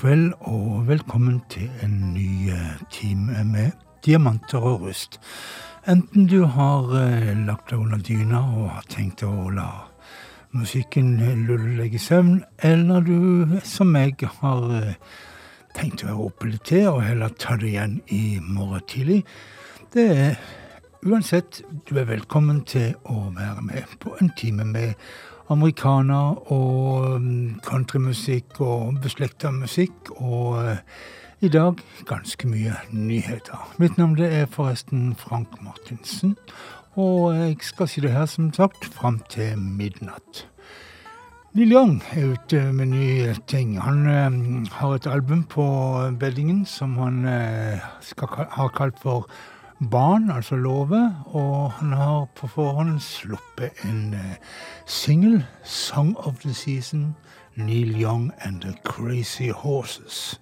Kveld, og velkommen til en ny eh, time med diamanter og rust. Enten du har eh, lagt deg under dyna og har tenkt å la musikken lulle deg i søvn, eller du som meg har eh, tenkt å være oppe litt til og heller ta det igjen i morgen tidlig. Det er uansett, du er velkommen til å være med på en time med americana og mm, countrymusikk og beslekta musikk. Og eh, i dag ganske mye nyheter. Mitt navn er forresten Frank Martinsen. Og jeg skal si det her, som sagt, fram til midnatt. Neil Young er ute med nye ting. Han ø, har et album på beddingen som han ø, skal, har kalt for barn, altså Love, og han har på forhånd sluppet en uh, singel, 'Song of the Season', Neil Young and The Crazy Horses.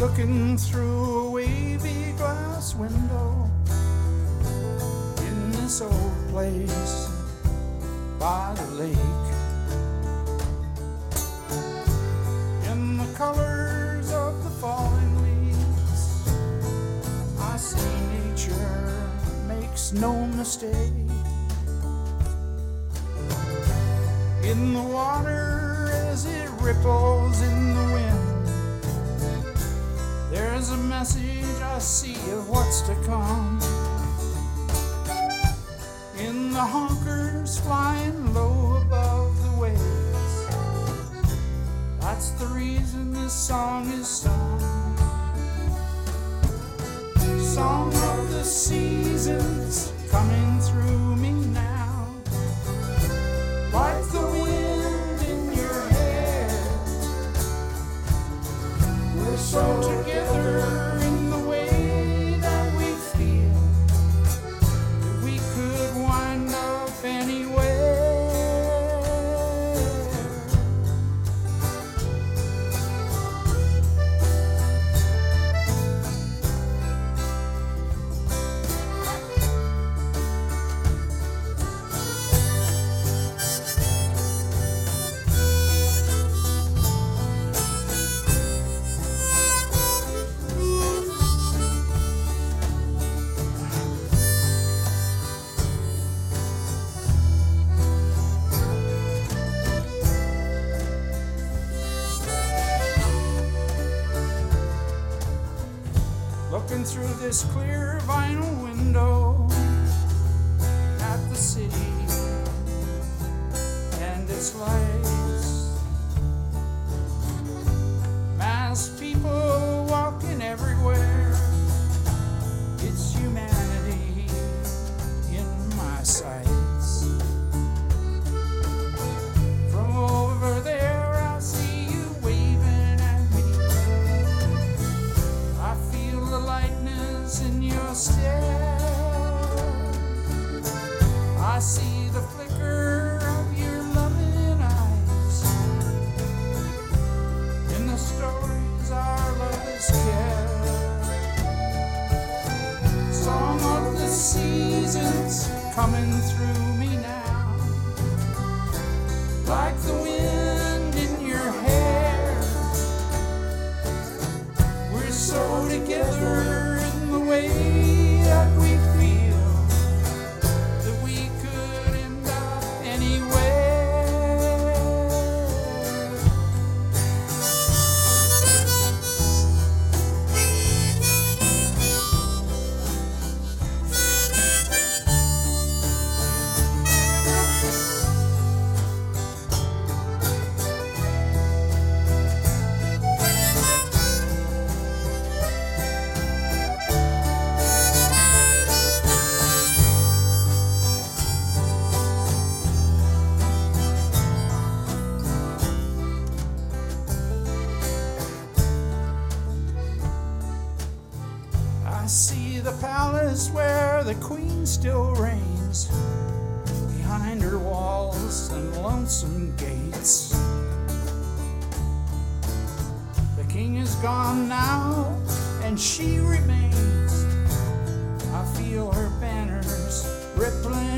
Looking through a wavy glass window in this old place by the lake. In the colors of the falling leaves, I see nature makes no mistake. In the water as it ripples there's a message I see of what's to come. In the honkers flying low above the waves. That's the reason this song is sung. Song of the seasons coming through me now. Through this clear vinyl window at the city and its lights. Mass people walls and lonesome gates. The king is gone now, and she remains. I feel her banners rippling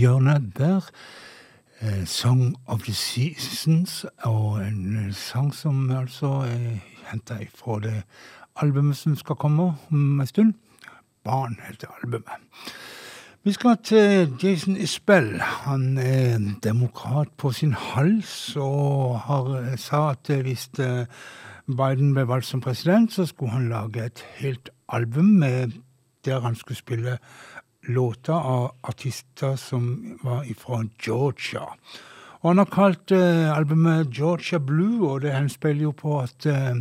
hjørnet der. Eh, Song of the Seasons, og en sang som altså er henta fra det albumet som skal komme om en stund. Barn heter albumet. Vi skal til Jason Isbell. Han er demokrat på sin hals og har eh, sa at eh, hvis eh, Biden ble valgt som president, så skulle han lage et helt album med, der han skulle spille låter av artister som var fra Georgia. Og han har kalt eh, albumet Georgia Blue, og det henspiller jo på at eh,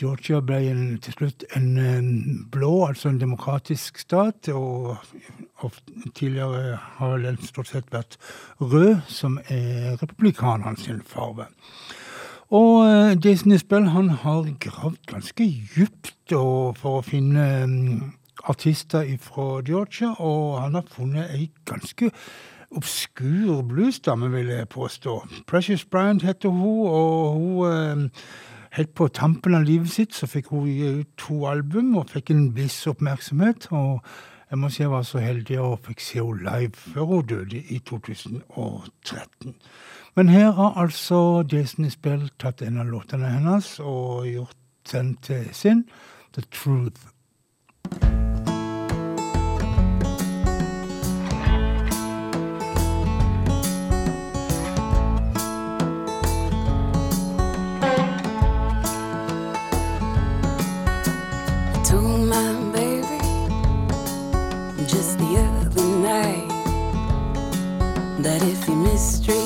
Georgia ble en, til slutt en eh, blå, altså en demokratisk stat, og, og tidligere har den stort sett vært rød, som er republikanernes farve. Og eh, Jason Isbell han har gravd ganske og- for å finne mm, artister fra Georgia, og han har funnet ei ganske obskur bluesdame, vil jeg påstå. Precious Bryant heter hun, og hun eh, Helt på tampen av livet sitt så fikk hun gi ut to album og fikk en viss oppmerksomhet. Og jeg må si jeg var så heldig og fikk se henne live før hun døde i 2013. Men her har altså Jason Isbell tatt en av låtene hennes og gjort den til sin, The Truth. If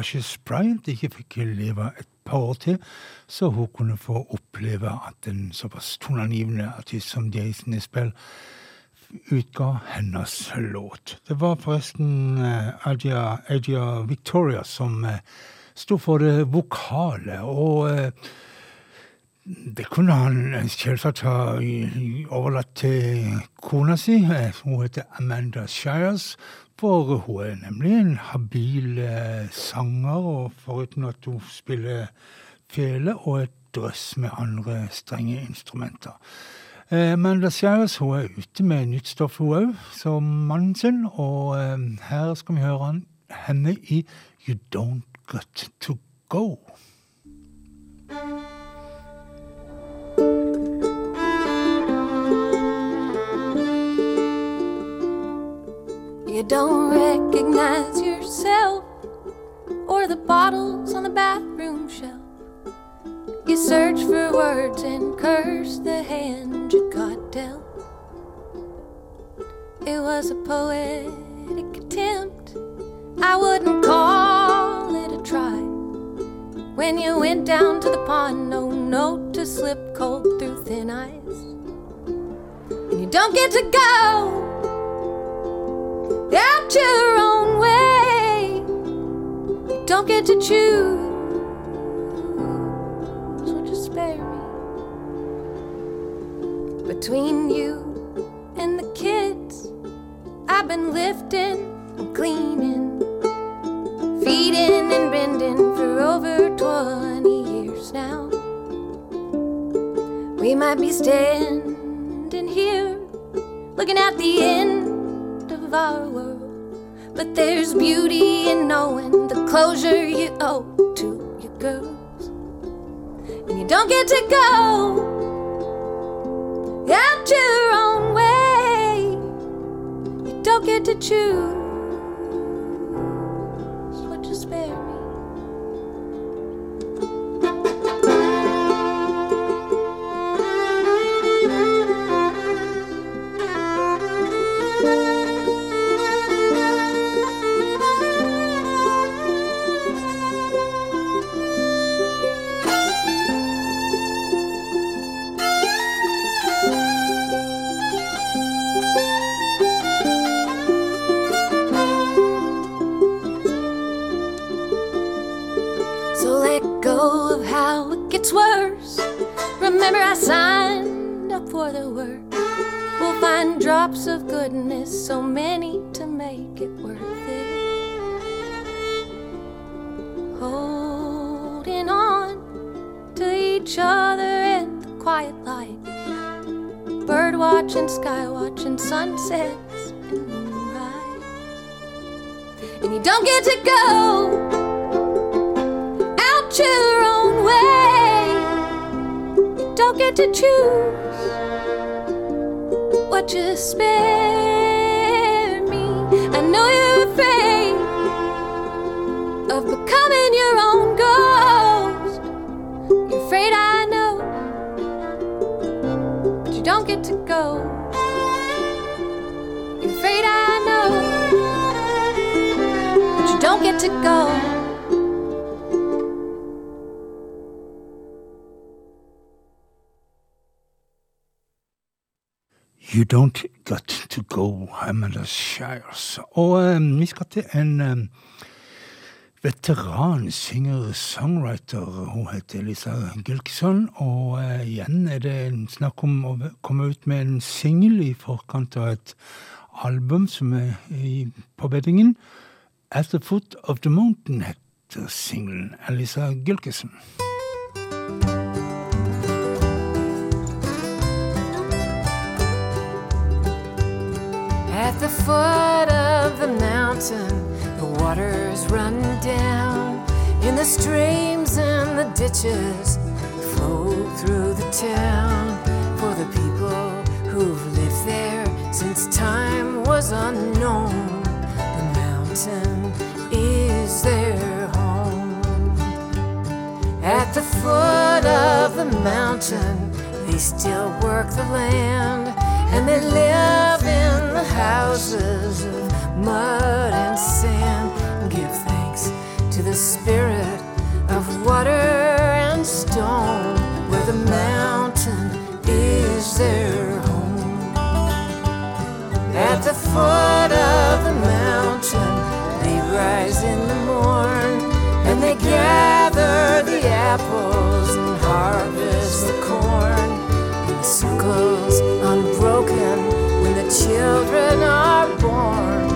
Precious Bryant ikke fikk leve et par år til, så hun kunne få oppleve at en såpass toneangivende artist som Jason Isbell utga hennes låt. Det var forresten eh, Adia, Adia Victoria som eh, sto for det vokale, og eh, det kunne han selvsagt ha overlatt til kona si. Hun heter Amanda Shires, for hun er nemlig en habil eh, sanger, og foruten at hun spiller fele og et drøss med andre strenge instrumenter. Eh, Amanda Shires hun er ute med nytt stoff, hun òg, som mannen sin, og eh, her skal vi høre henne i You Don't Got To Go. You don't recognize yourself or the bottles on the bathroom shelf. You search for words and curse the hand you got dealt. It was a poetic attempt. I wouldn't call it a try. When you went down to the pond, no note to slip cold through thin ice. And you don't get to go out your own way. You don't get to choose. So just spare me. Between you and the kids, I've been lifting and cleaning, feeding and bending for over 20 years now. We might be standing here looking at the end of our world. But there's beauty in knowing the closure you owe to your girls. And you don't get to go out your own way. You don't get to choose sunsets and moonrise. And you don't get to go out your own way. You don't get to choose what you spare me. I know you're afraid of becoming your own ghost. You're afraid I know, but you don't get to go. To go. You Don't Got To Go, Amanda Shires. Og eh, vi skal til en eh, veteran singer-songwriter. Hun heter Lisa Gilkson, og eh, igjen er det snakk om å komme ut med en singel i forkant av et album som er i, på beddingen. At the Foot of the Mountain heter singelen. Lisa Gilkyson. At the foot of the mountain, the waters run down. In the streams and the ditches flow through the town. For the people who've lived there since time was unknown, the mountain is their home. At the foot of the mountain, they still work the land and they live in the houses of mud and sand give thanks to the spirit of water and stone where the mountain is their home. At the foot of the mountain, in the morn and they gather the apples and harvest the corn. And the circles unbroken when the children are born,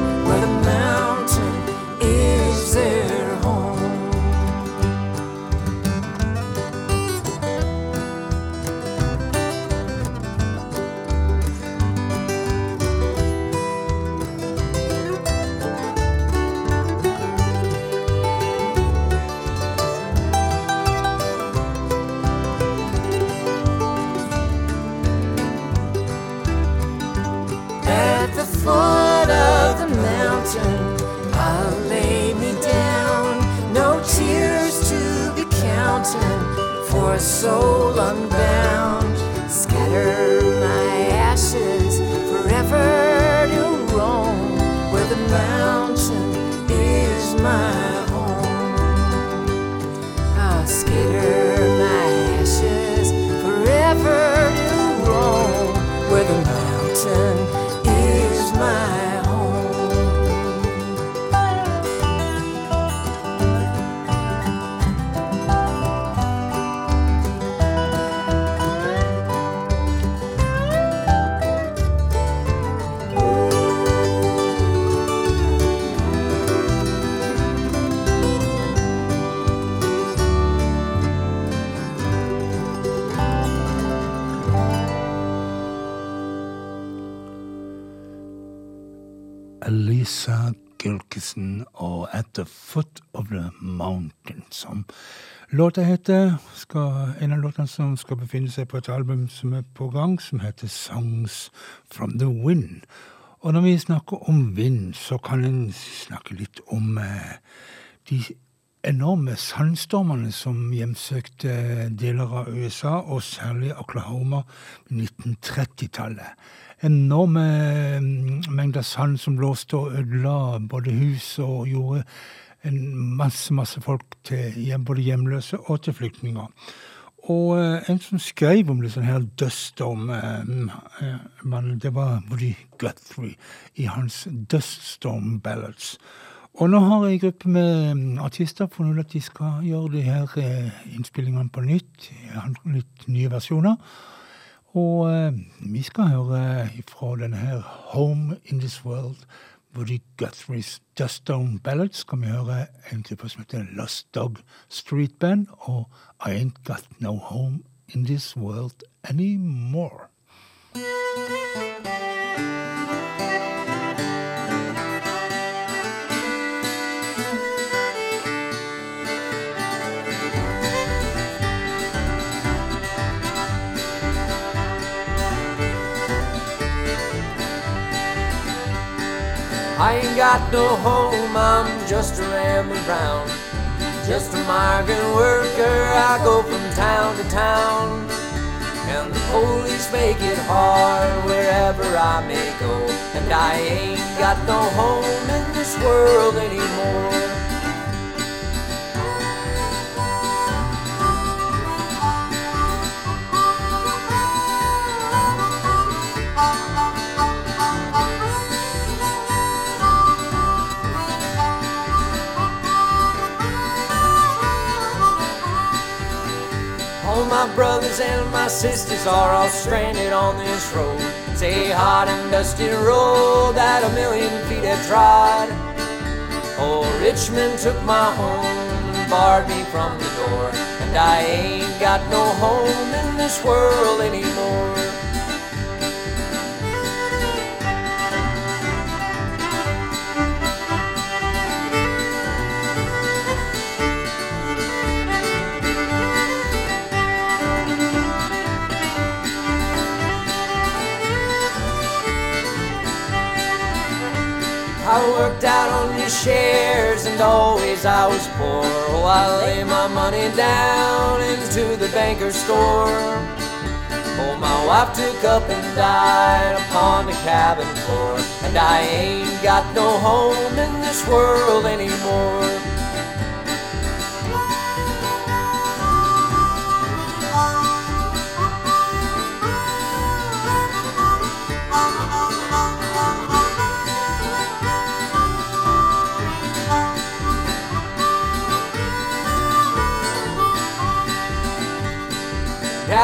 counted for a soul unbound. Scatter my ashes forever to roam where the mountain is my home. I'll scatter my ashes forever to roam where the mountain is my låta heter. Skal, en av låtene som skal befinne seg på et album som er på gang, som heter Songs from the Wind. Og når vi snakker om vind, så kan en snakke litt om eh, de enorme sandstormene som hjemsøkte deler av USA, og særlig Oklahoma på 1930-tallet. Enorme mm, mengder sand som blåste og ødela både hus og gjorde en masse, masse folk til hjem, både hjemløse og til flyktninger. Og eh, en som skrev om det sånn her Dust Storm, eh, eh, men det var Woody Guthrie i hans Duststorm Ballads. Og nå har en gruppe med mm, artister funnet ut at de skal gjøre de her eh, innspillingene på nytt. eh, Litt nye versjoner. Og eh, vi skal høre fra denne her Home in This World, Woody Guthrie's Duststone Ballads, skal vi høre en gruppe som heter Lost Dog Street Band og I Ain't Got No Home in This World Anymore. I ain't got no home, I'm just a rambling round. Just a migrant worker, I go from town to town. And the police make it hard wherever I may go. And I ain't got no home in this world anymore. Brothers and my sisters are all stranded on this road. It's a hot and dusty road that a million feet have trod. Oh, Richmond took my home and barred me from the door. And I ain't got no home in this world anymore. Out on these shares and always I was poor. Oh, I lay my money down into the banker's store. Oh, my wife took up and died upon the cabin floor. And I ain't got no home in this world anymore.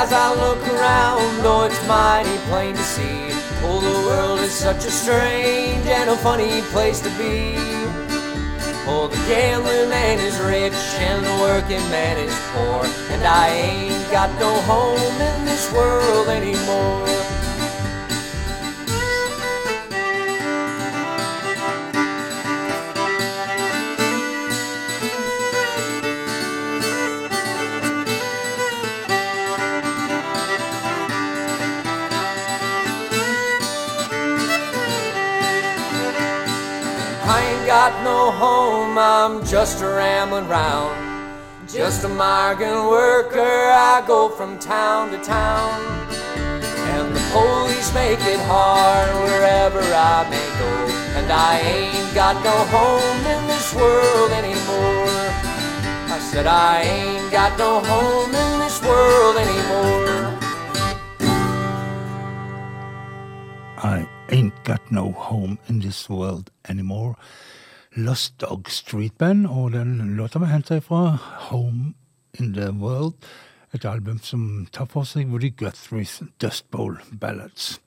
As I look around, oh, it's mighty plain to see. Oh, the world is such a strange and a funny place to be. Oh, the gambling man is rich and the working man is poor. And I ain't got no home in this world anymore. Home, I'm just a rambling round. Just a migrant worker, I go from town to town. And the police make it hard wherever I may go. And I ain't got no home in this world anymore. I said I ain't got no home in this world anymore. I Ain't Got No Home In This World Anymore. Lost Dog Street Band, og den låta var henta fra Home In The World, et album som tar for seg Woody Guthrie's Dust Bowl Ballads.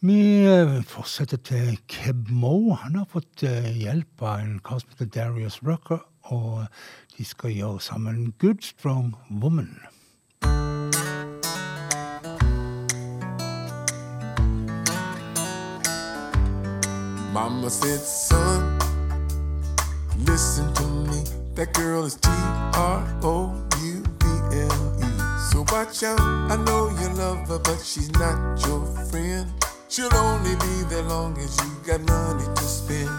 Vi eh, fortsetter til Keb Mo. Han har fått eh, hjelp av en kar som heter Darius Rucker, og de skal gjøre sammen Good Strong Woman. Mama said, son, listen to me. That girl is T R O U B L E. So watch out. I know you love her, but she's not your friend. She'll only be there long as you got money to spend.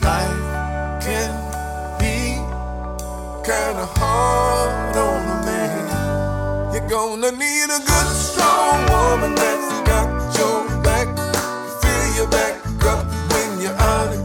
Life can be kinda hard on a man. You're gonna need a good, strong woman that's got your back. Fill your back up when you're out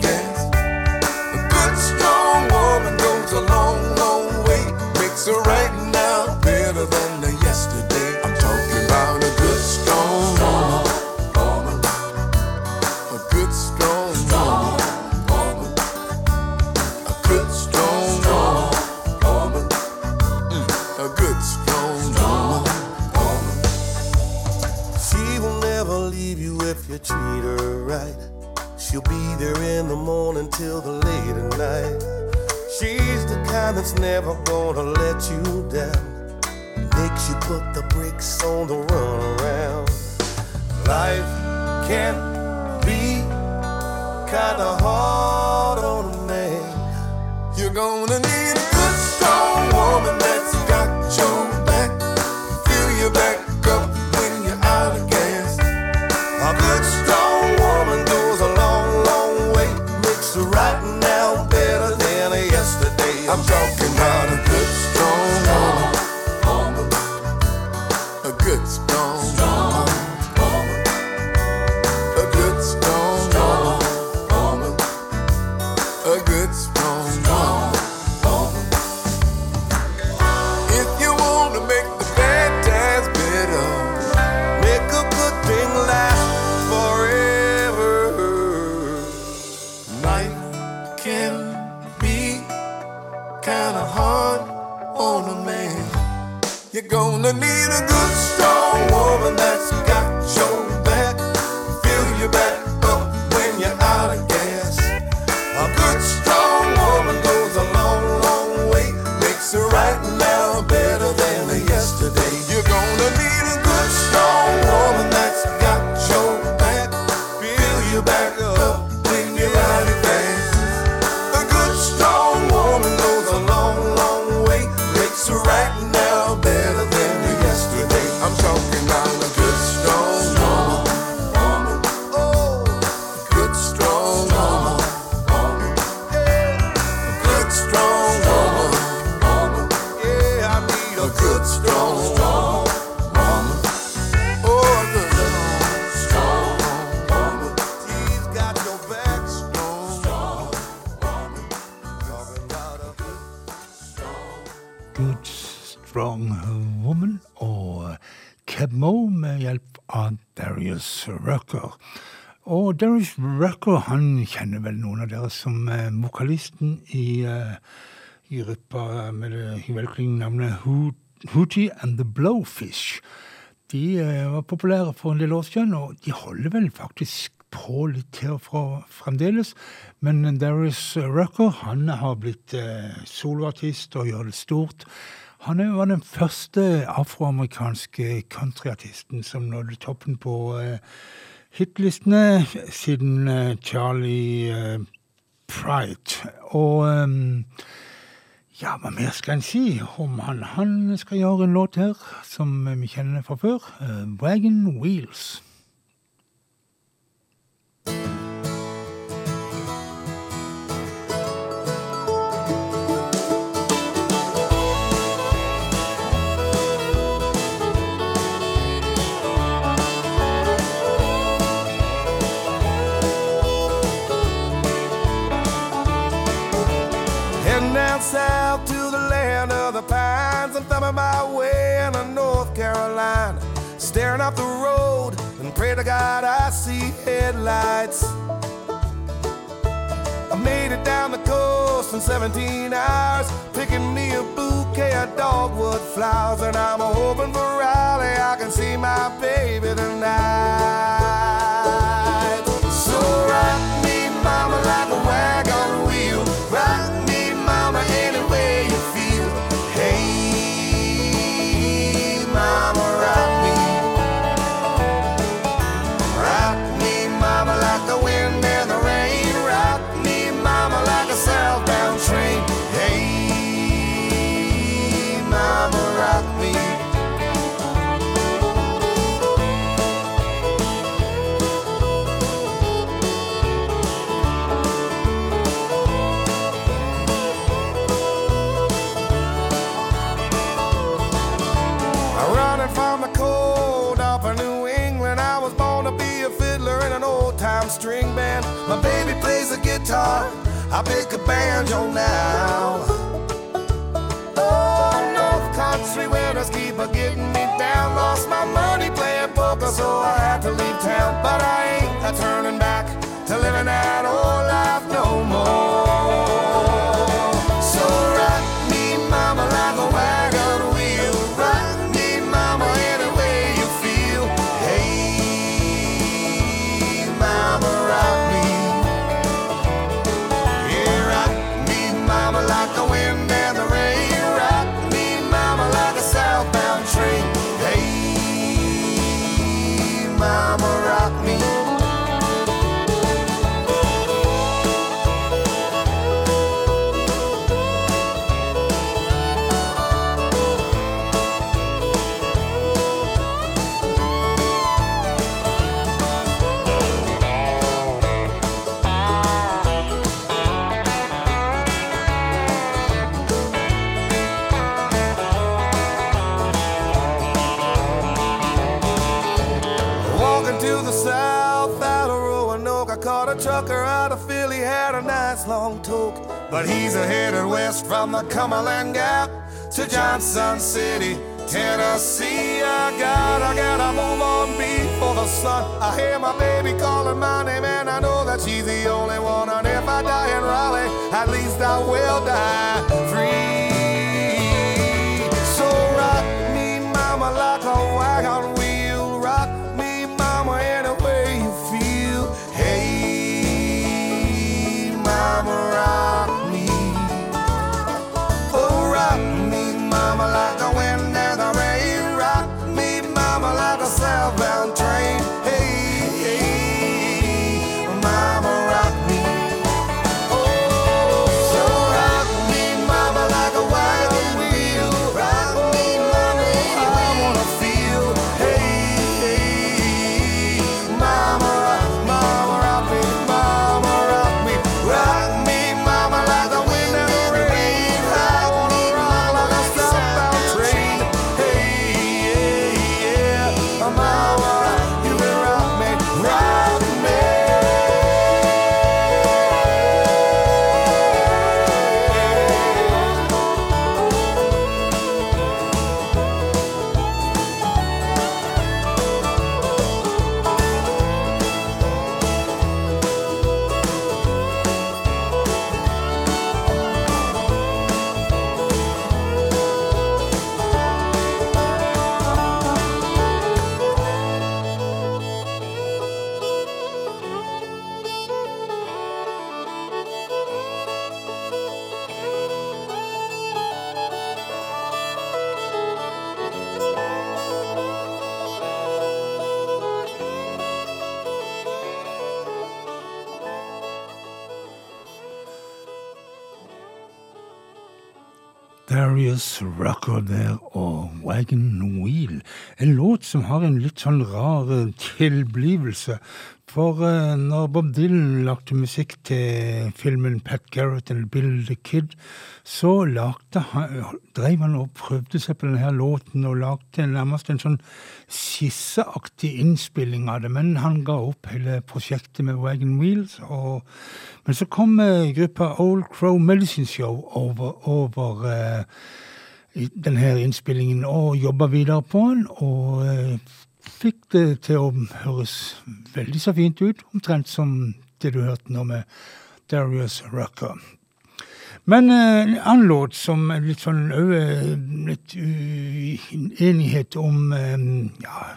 there in the morning till the late at night. She's the kind that's never gonna let you down. Makes you put the brakes on the run around. Life can be kinda hard on a man. You're gonna need Darius han kjenner vel noen av dere som eh, vokalisten i, eh, med det velklingende navnet Hootie and the Blowfish. De eh, var populære for en del år siden, og de holder vel faktisk på litt til fra fremdeles. Men Darius Rucker han har blitt eh, soloartist og gjør det stort. Han var den første afroamerikanske countryartisten som nådde toppen på eh, hitlistene siden eh, Charlie eh, Pride. Og eh, ja, hva mer skal en si om han? Han skal gjøre en låt her som vi kjenner fra før. Wagon Wheels. South to the land of the pines. I'm thumbing my way into North Carolina. Staring up the road and pray to God I see headlights. I made it down the coast in 17 hours, picking me a bouquet of dogwood flowers. And I'm hoping for Raleigh I can see my baby tonight. So rock me, mama, like a wagon string band. My baby plays the guitar, I pick a banjo now. Oh, North Country winters keep a getting west from the Cumberland Gap to Johnson City, Tennessee. I gotta, gotta move on before the sun. I hear my baby calling my name, and I know that she's the only one. And if I die in Raleigh, at least I will die Der og Wagon Wheel. En låt som har en litt sånn rar tilblivelse. For eh, når Bob Dylan lagde musikk til filmen Pat Garrett and Bill the Kid, så lagde han, drev han og prøvde seg på denne låten og lagde nærmest en sånn skisseaktig innspilling av det. Men han ga opp hele prosjektet med Wagon Wheels. Og, men så kom eh, gruppa Old Crow Medicine Show over, over eh, denne innspillingen og jobba videre på den. Og eh, fikk det til å høres veldig så fint ut, omtrent som det du hørte nå med Darius Rucker. Men eh, en annen låt som er litt sånn litt enighet om eh, ja,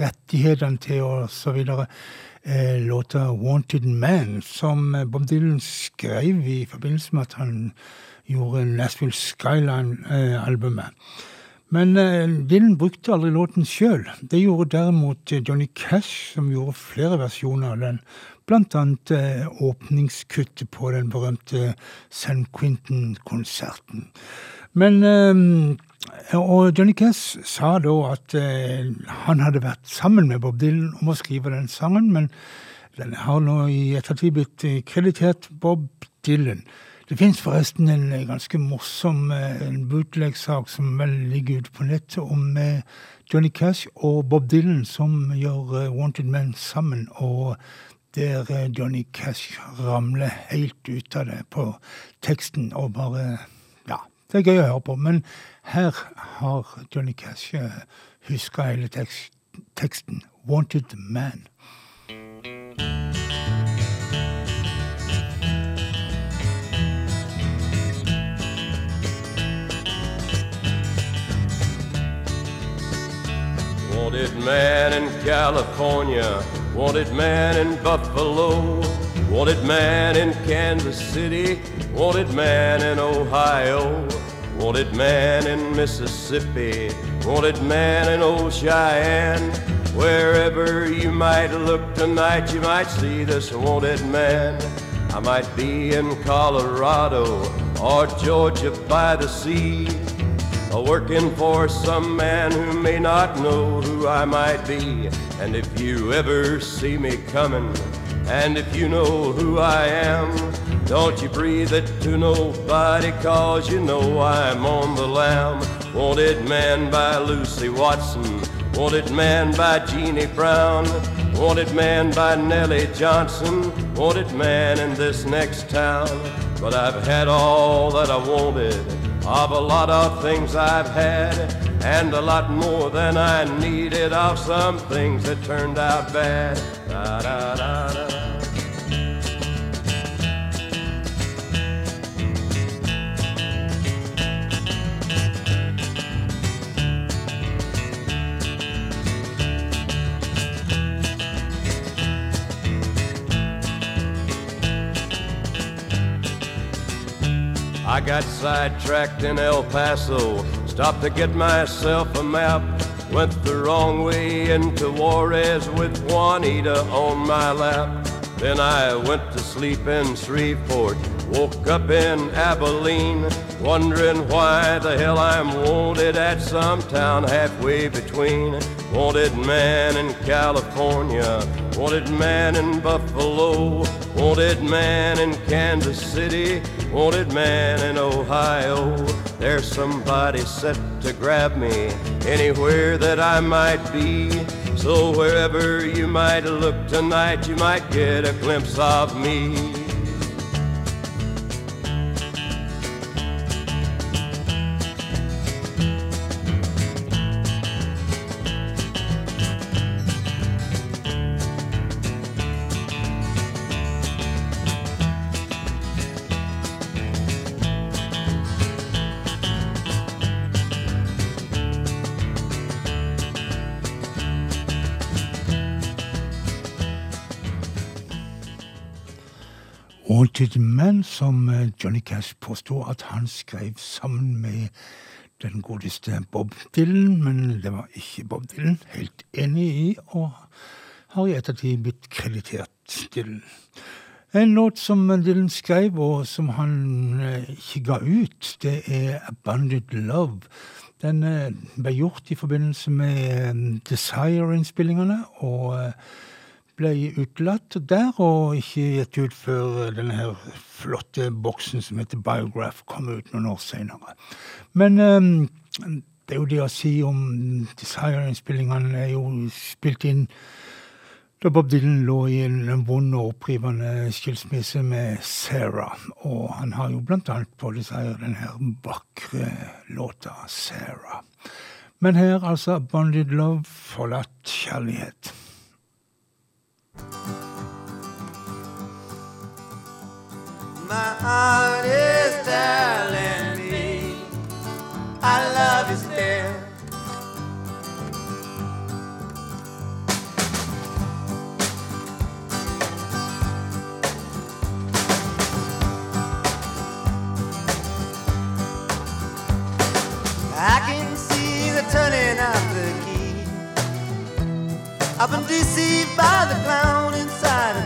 rettighetene til og så videre. Eh, låta 'Wanted Man', som eh, Bob Dylan skrev i forbindelse med at han gjorde Nashville Skyline-albumet. Men eh, Dylan brukte aldri låten sjøl. Det gjorde derimot eh, Johnny Cash, som gjorde flere versjoner av den. Blant annet eh, åpningskuttet på den berømte San Quentin-konserten. Men Og Johnny Cash sa da at han hadde vært sammen med Bob Dylan om å skrive den sangen, men den har nå i ettertid blitt kreditert Bob Dylan. Det fins forresten en eh, ganske morsom eh, bootleg-sak som vel ligger ute på nettet, om eh, Johnny Cash og Bob Dylan som gjør Wanted Men sammen. og der Johnny Cash ramler helt ut av det på teksten og bare Ja, det er gøy å høre på, men her har Johnny Cash huska hele teksten. Wanted Man. Wanted man in California, wanted man in Buffalo, wanted man in Kansas City, wanted man in Ohio, wanted man in Mississippi, wanted man in old Cheyenne. Wherever you might look tonight, you might see this wanted man. I might be in Colorado or Georgia by the sea. A working for some man who may not know who I might be. And if you ever see me coming, and if you know who I am, don't you breathe it to nobody, cause you know I'm on the lam. Wanted man by Lucy Watson, Wanted Man by Jeannie Brown. Wanted Man by Nellie Johnson. Wanted Man in this next town. But I've had all that I wanted of a lot of things I've had, and a lot more than I needed of some things that turned out bad. Da, da, da, got sidetracked in El Paso, stopped to get myself a map. Went the wrong way into Juarez with Juanita on my lap. Then I went to sleep in Shreveport, woke up in Abilene, wondering why the hell I'm wanted at some town halfway between. Wanted man in California, wanted man in Buffalo, wanted man in Kansas City, wanted man in Ohio. There's somebody set to grab me anywhere that I might be. So wherever you might look tonight, you might get a glimpse of me. Wanted Man, som eh, Johnny Cash påstod at han skrev sammen med den godeste Bob Dylan, men det var ikke Bob Dylan. Helt enig i, og har i ettertid blitt kreditert Dylan. En låt som Dylan skrev, og som han eh, ikke ga ut, det er 'Abundant Love'. Den eh, ble gjort i forbindelse med Desire-innspillingene, og ble utelatt der, og ikke gitt ut før denne her flotte boksen som heter Biograph kom ut noen år senere. Men um, det er jo det å si om Desire-innspillingene er jo spilt inn da Bob Dylan lå i en vond og opprivende skilsmisse med Sarah. Og han har jo blant annet på Desire den her vakre låta Sarah. Men her altså Bonded Love, forlatt kjærlighet. My heart is telling me I love you still. I can see the turning the I've been deceived by the clown inside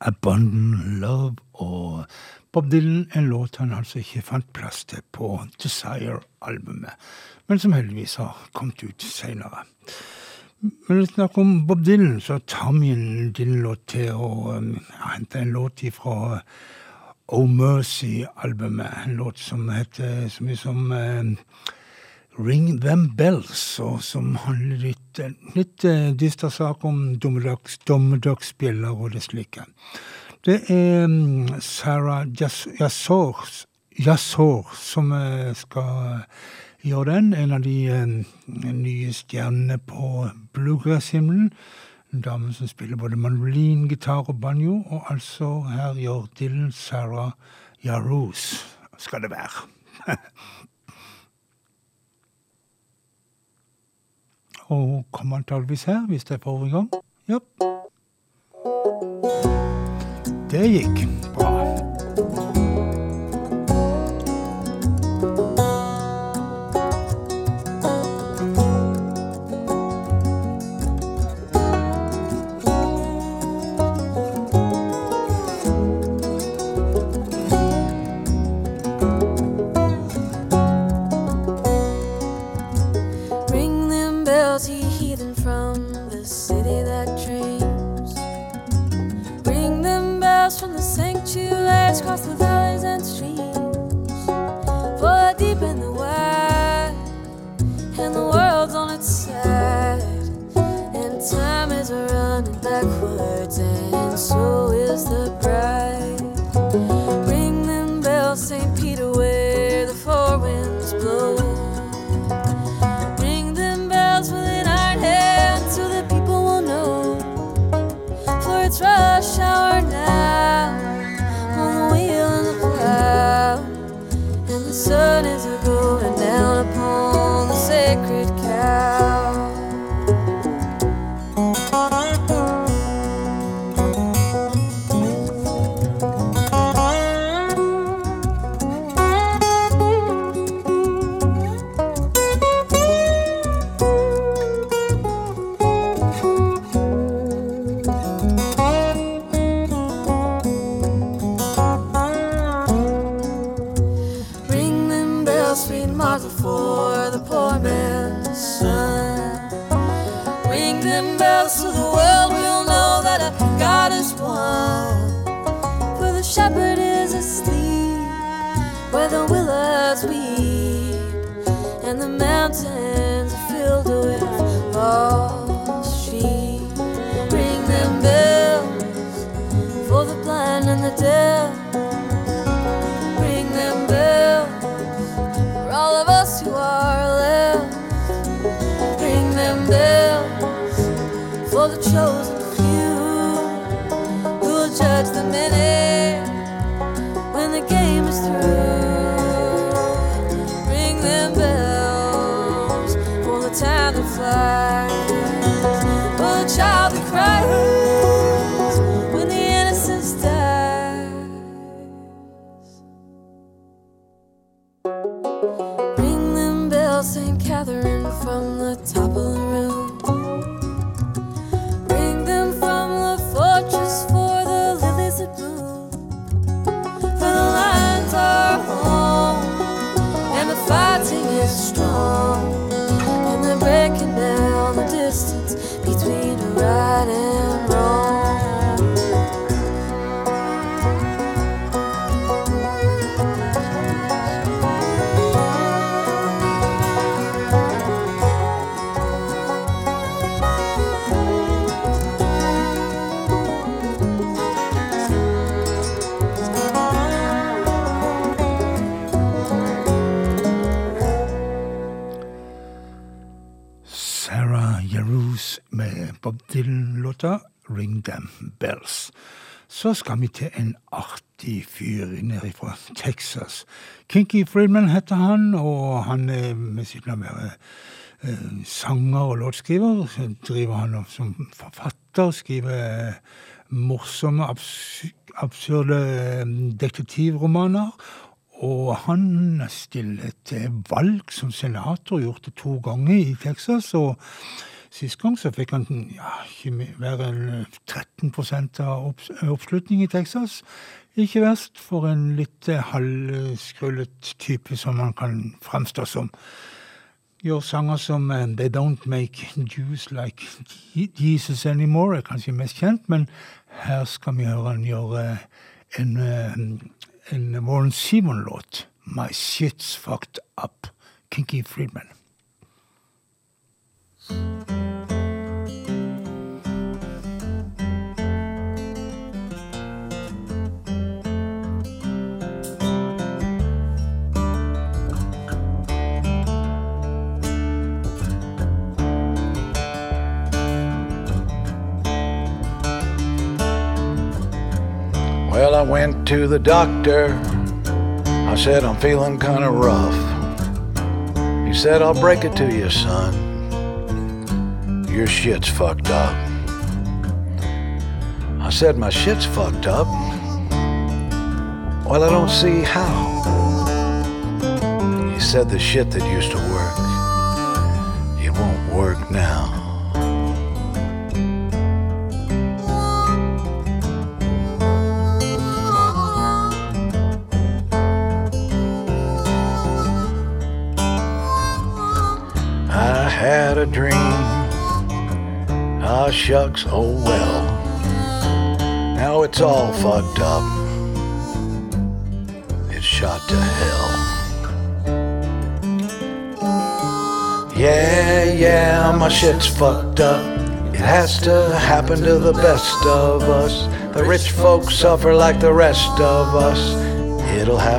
Abundant Love og Bob Dylan, en låt han altså ikke fant plass til på Desire-albumet, men som heldigvis har kommet ut seinere. Men vi snakker om Bob Dylan, så tar vi en Dylan-låt til og um, henter en låt ifra Oh Mercy-albumet. En låt som heter så mye som um, Ring Them Bells, som handler litt, litt eh, dyster sak om dommedags, dommedagsbjeller og det slike. Det er mm, Sarah Yassor Yassor som eh, skal gjøre den. En av de eh, nye stjernene på bluegrass-himmelen. En dame som spiller både mandolin, gitar og banjo, og altså her gjør Dylan Sarah Yaroos, skal det være. Og kommer antageligvis her, hvis det er forrige gang. Ja. Det gikk bra. The sanctuaries across the valleys and streams. For deep in the wide, and the world's on its side. And time is running backwards, and so is the From the top of the room. Ring them from the fortress for the lilies. For the are home, and the fighting is strong. And they're breaking down the distance between right and Bob Dylan-låta 'Ring Them Bells'. Så skal vi til en artig fyr nede fra Texas. Kinky Friedman heter han, og han er med sitt navn eh, sanger og låtskriver. Så driver han som forfatter, skriver eh, morsomme, abs absurde eh, detektivromaner. Og han stiller til valg som senator, gjort det to ganger i Texas. Og sist gang så fikk han ja, ikke mer enn 13% av opps oppslutning i Texas. Ikke verst for en litt eh, halvskrullet type som han kan framstå som. Gjør sanger som eh, They Don't Make Jews Like Jesus Anymore, er kanskje mest kjent, men her skal vi høre han gjøre en, eh, en Warren Simon-låt. My Shit's Fucked Up. Kinky Friedman. Well, I went to the doctor. I said, I'm feeling kind of rough. He said, I'll break it to you, son. Your shit's fucked up. I said, My shit's fucked up. Well, I don't see how. He said, The shit that used to work, it won't work now. Shucks, oh well. Now it's all fucked up. It's shot to hell. Yeah, yeah, my shit's fucked up. It has to happen to the best of us. The rich folks suffer like the rest of us. It'll happen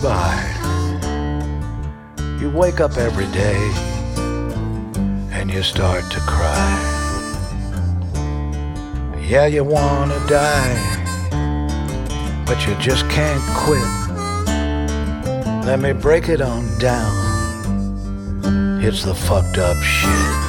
you. You wake up every day and you start to cry. Yeah, you wanna die, but you just can't quit. Let me break it on down. It's the fucked up shit.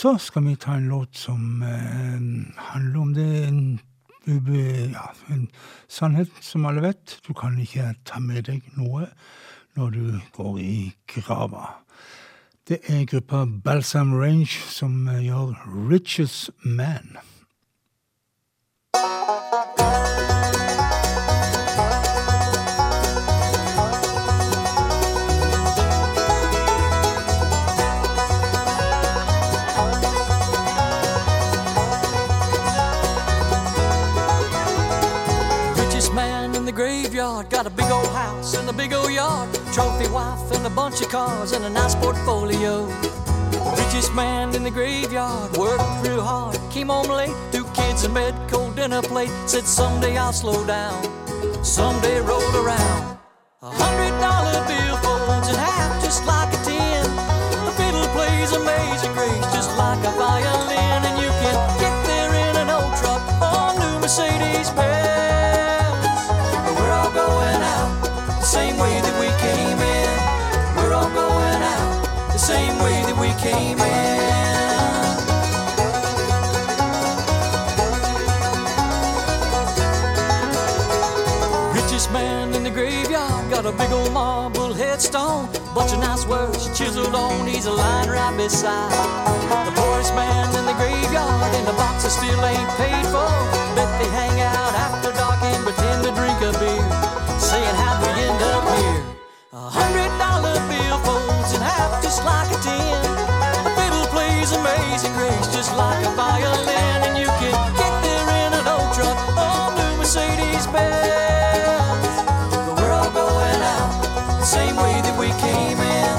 Så skal vi ta en låt som eh, handler om det en, ja, en sannhet som alle vet. Du kan ikke ta med deg noe når du går i grava. Det er gruppa Balsam Range som eh, gjør 'Richest Man. Graveyard. Got a big old house and a big old yard. Trophy wife and a bunch of cars and a nice portfolio. Richest man in the graveyard. Worked real hard. Came home late. Two kids in bed. Cold dinner plate. Said someday I'll slow down. Someday rolled around. A hundred dollar bill folds in half just like a ten. The fiddle plays amazing grace just like a violin. Got a big old marble headstone. Bunch of nice words chiseled on. He's a line right beside the poorest man in the graveyard. And the boxes still ain't paid for. Bet they hang out after dark and pretend to drink a beer, saying how we end up here. A hundred dollar bill folds in half just like a ten. Plays amazing grace just like a violin, and you can get there in an old truck or new Mercedes Benz. But we're all going out the same way that we came in.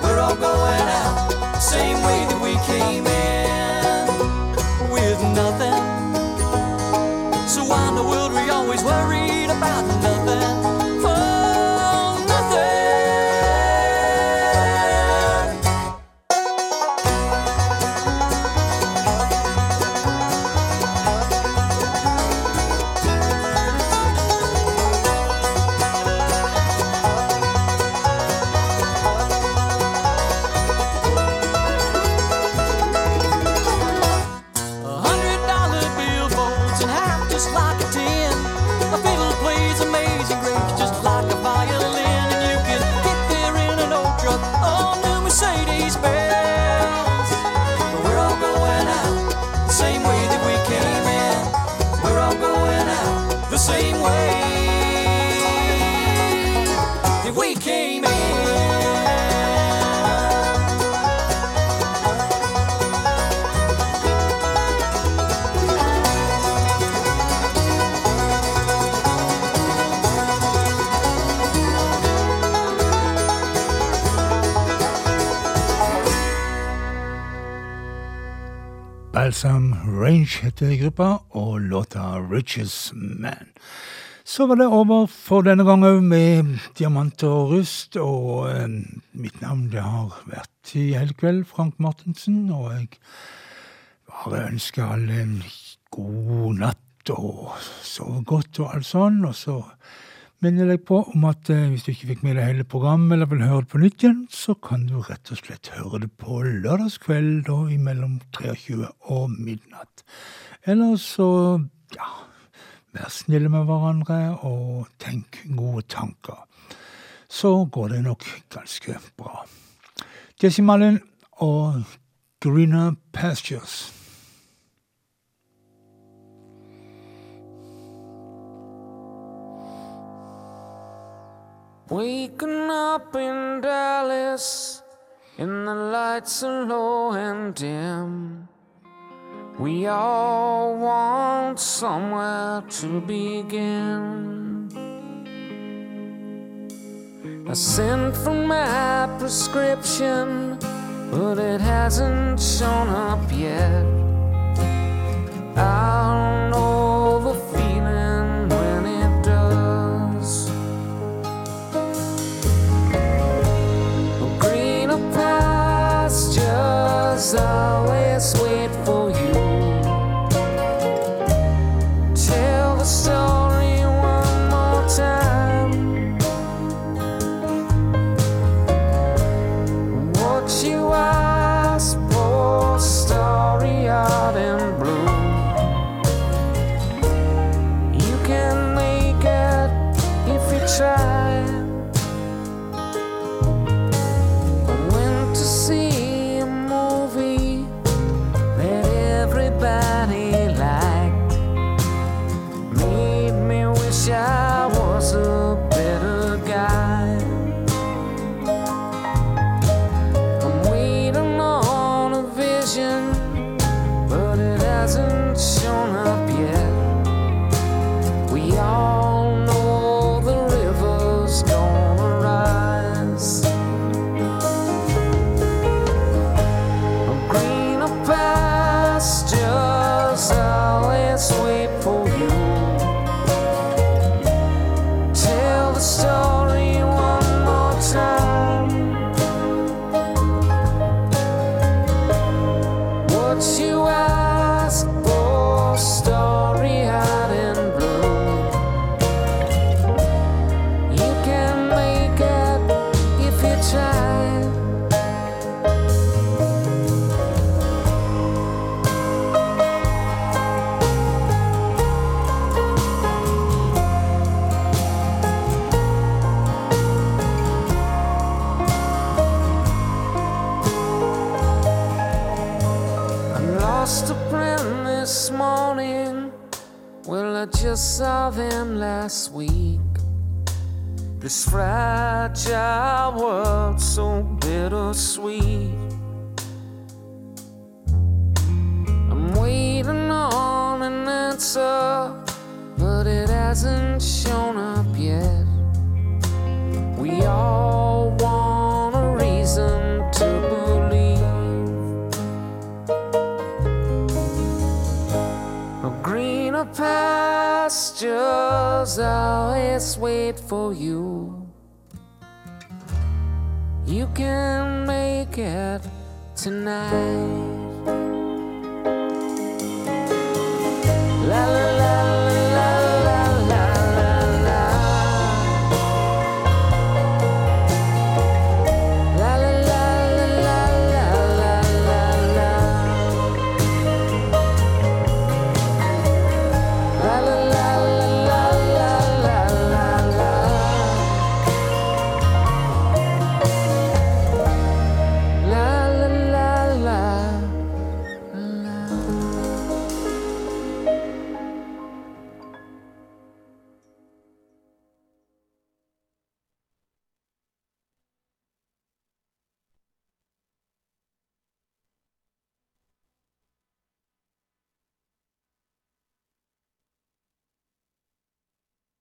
We're all going out the same way that we came in with nothing. So why in the world we always worried about nothing? Range heter gruppa, og låta Riches Man. Så var det over for denne gangen med Diamant og rust, og eh, mitt navn det har vært i hele kveld Frank Martensen, og jeg bare ønsker alle en god natt og sove godt og alt sånn, og så minner deg på om at eh, hvis du ikke fikk med deg hele programmet eller vil høre det på nytt igjen, så kan du rett og slett høre det på lørdagskveld da imellom 23 og midnatt. Eller så, ja, vær snille med hverandre og tenk gode tanker. Så går det nok ganske bra. Jesse Malin og Greener Pastures. Waking up in Dallas, and the lights are low and dim. We all want somewhere to begin. I sent for my prescription, but it hasn't shown up yet. This fragile world so bittersweet. I'm waiting on an answer, but it hasn't shown up yet. We all want a reason to believe. A greener pastures always wait for you. Can make it tonight.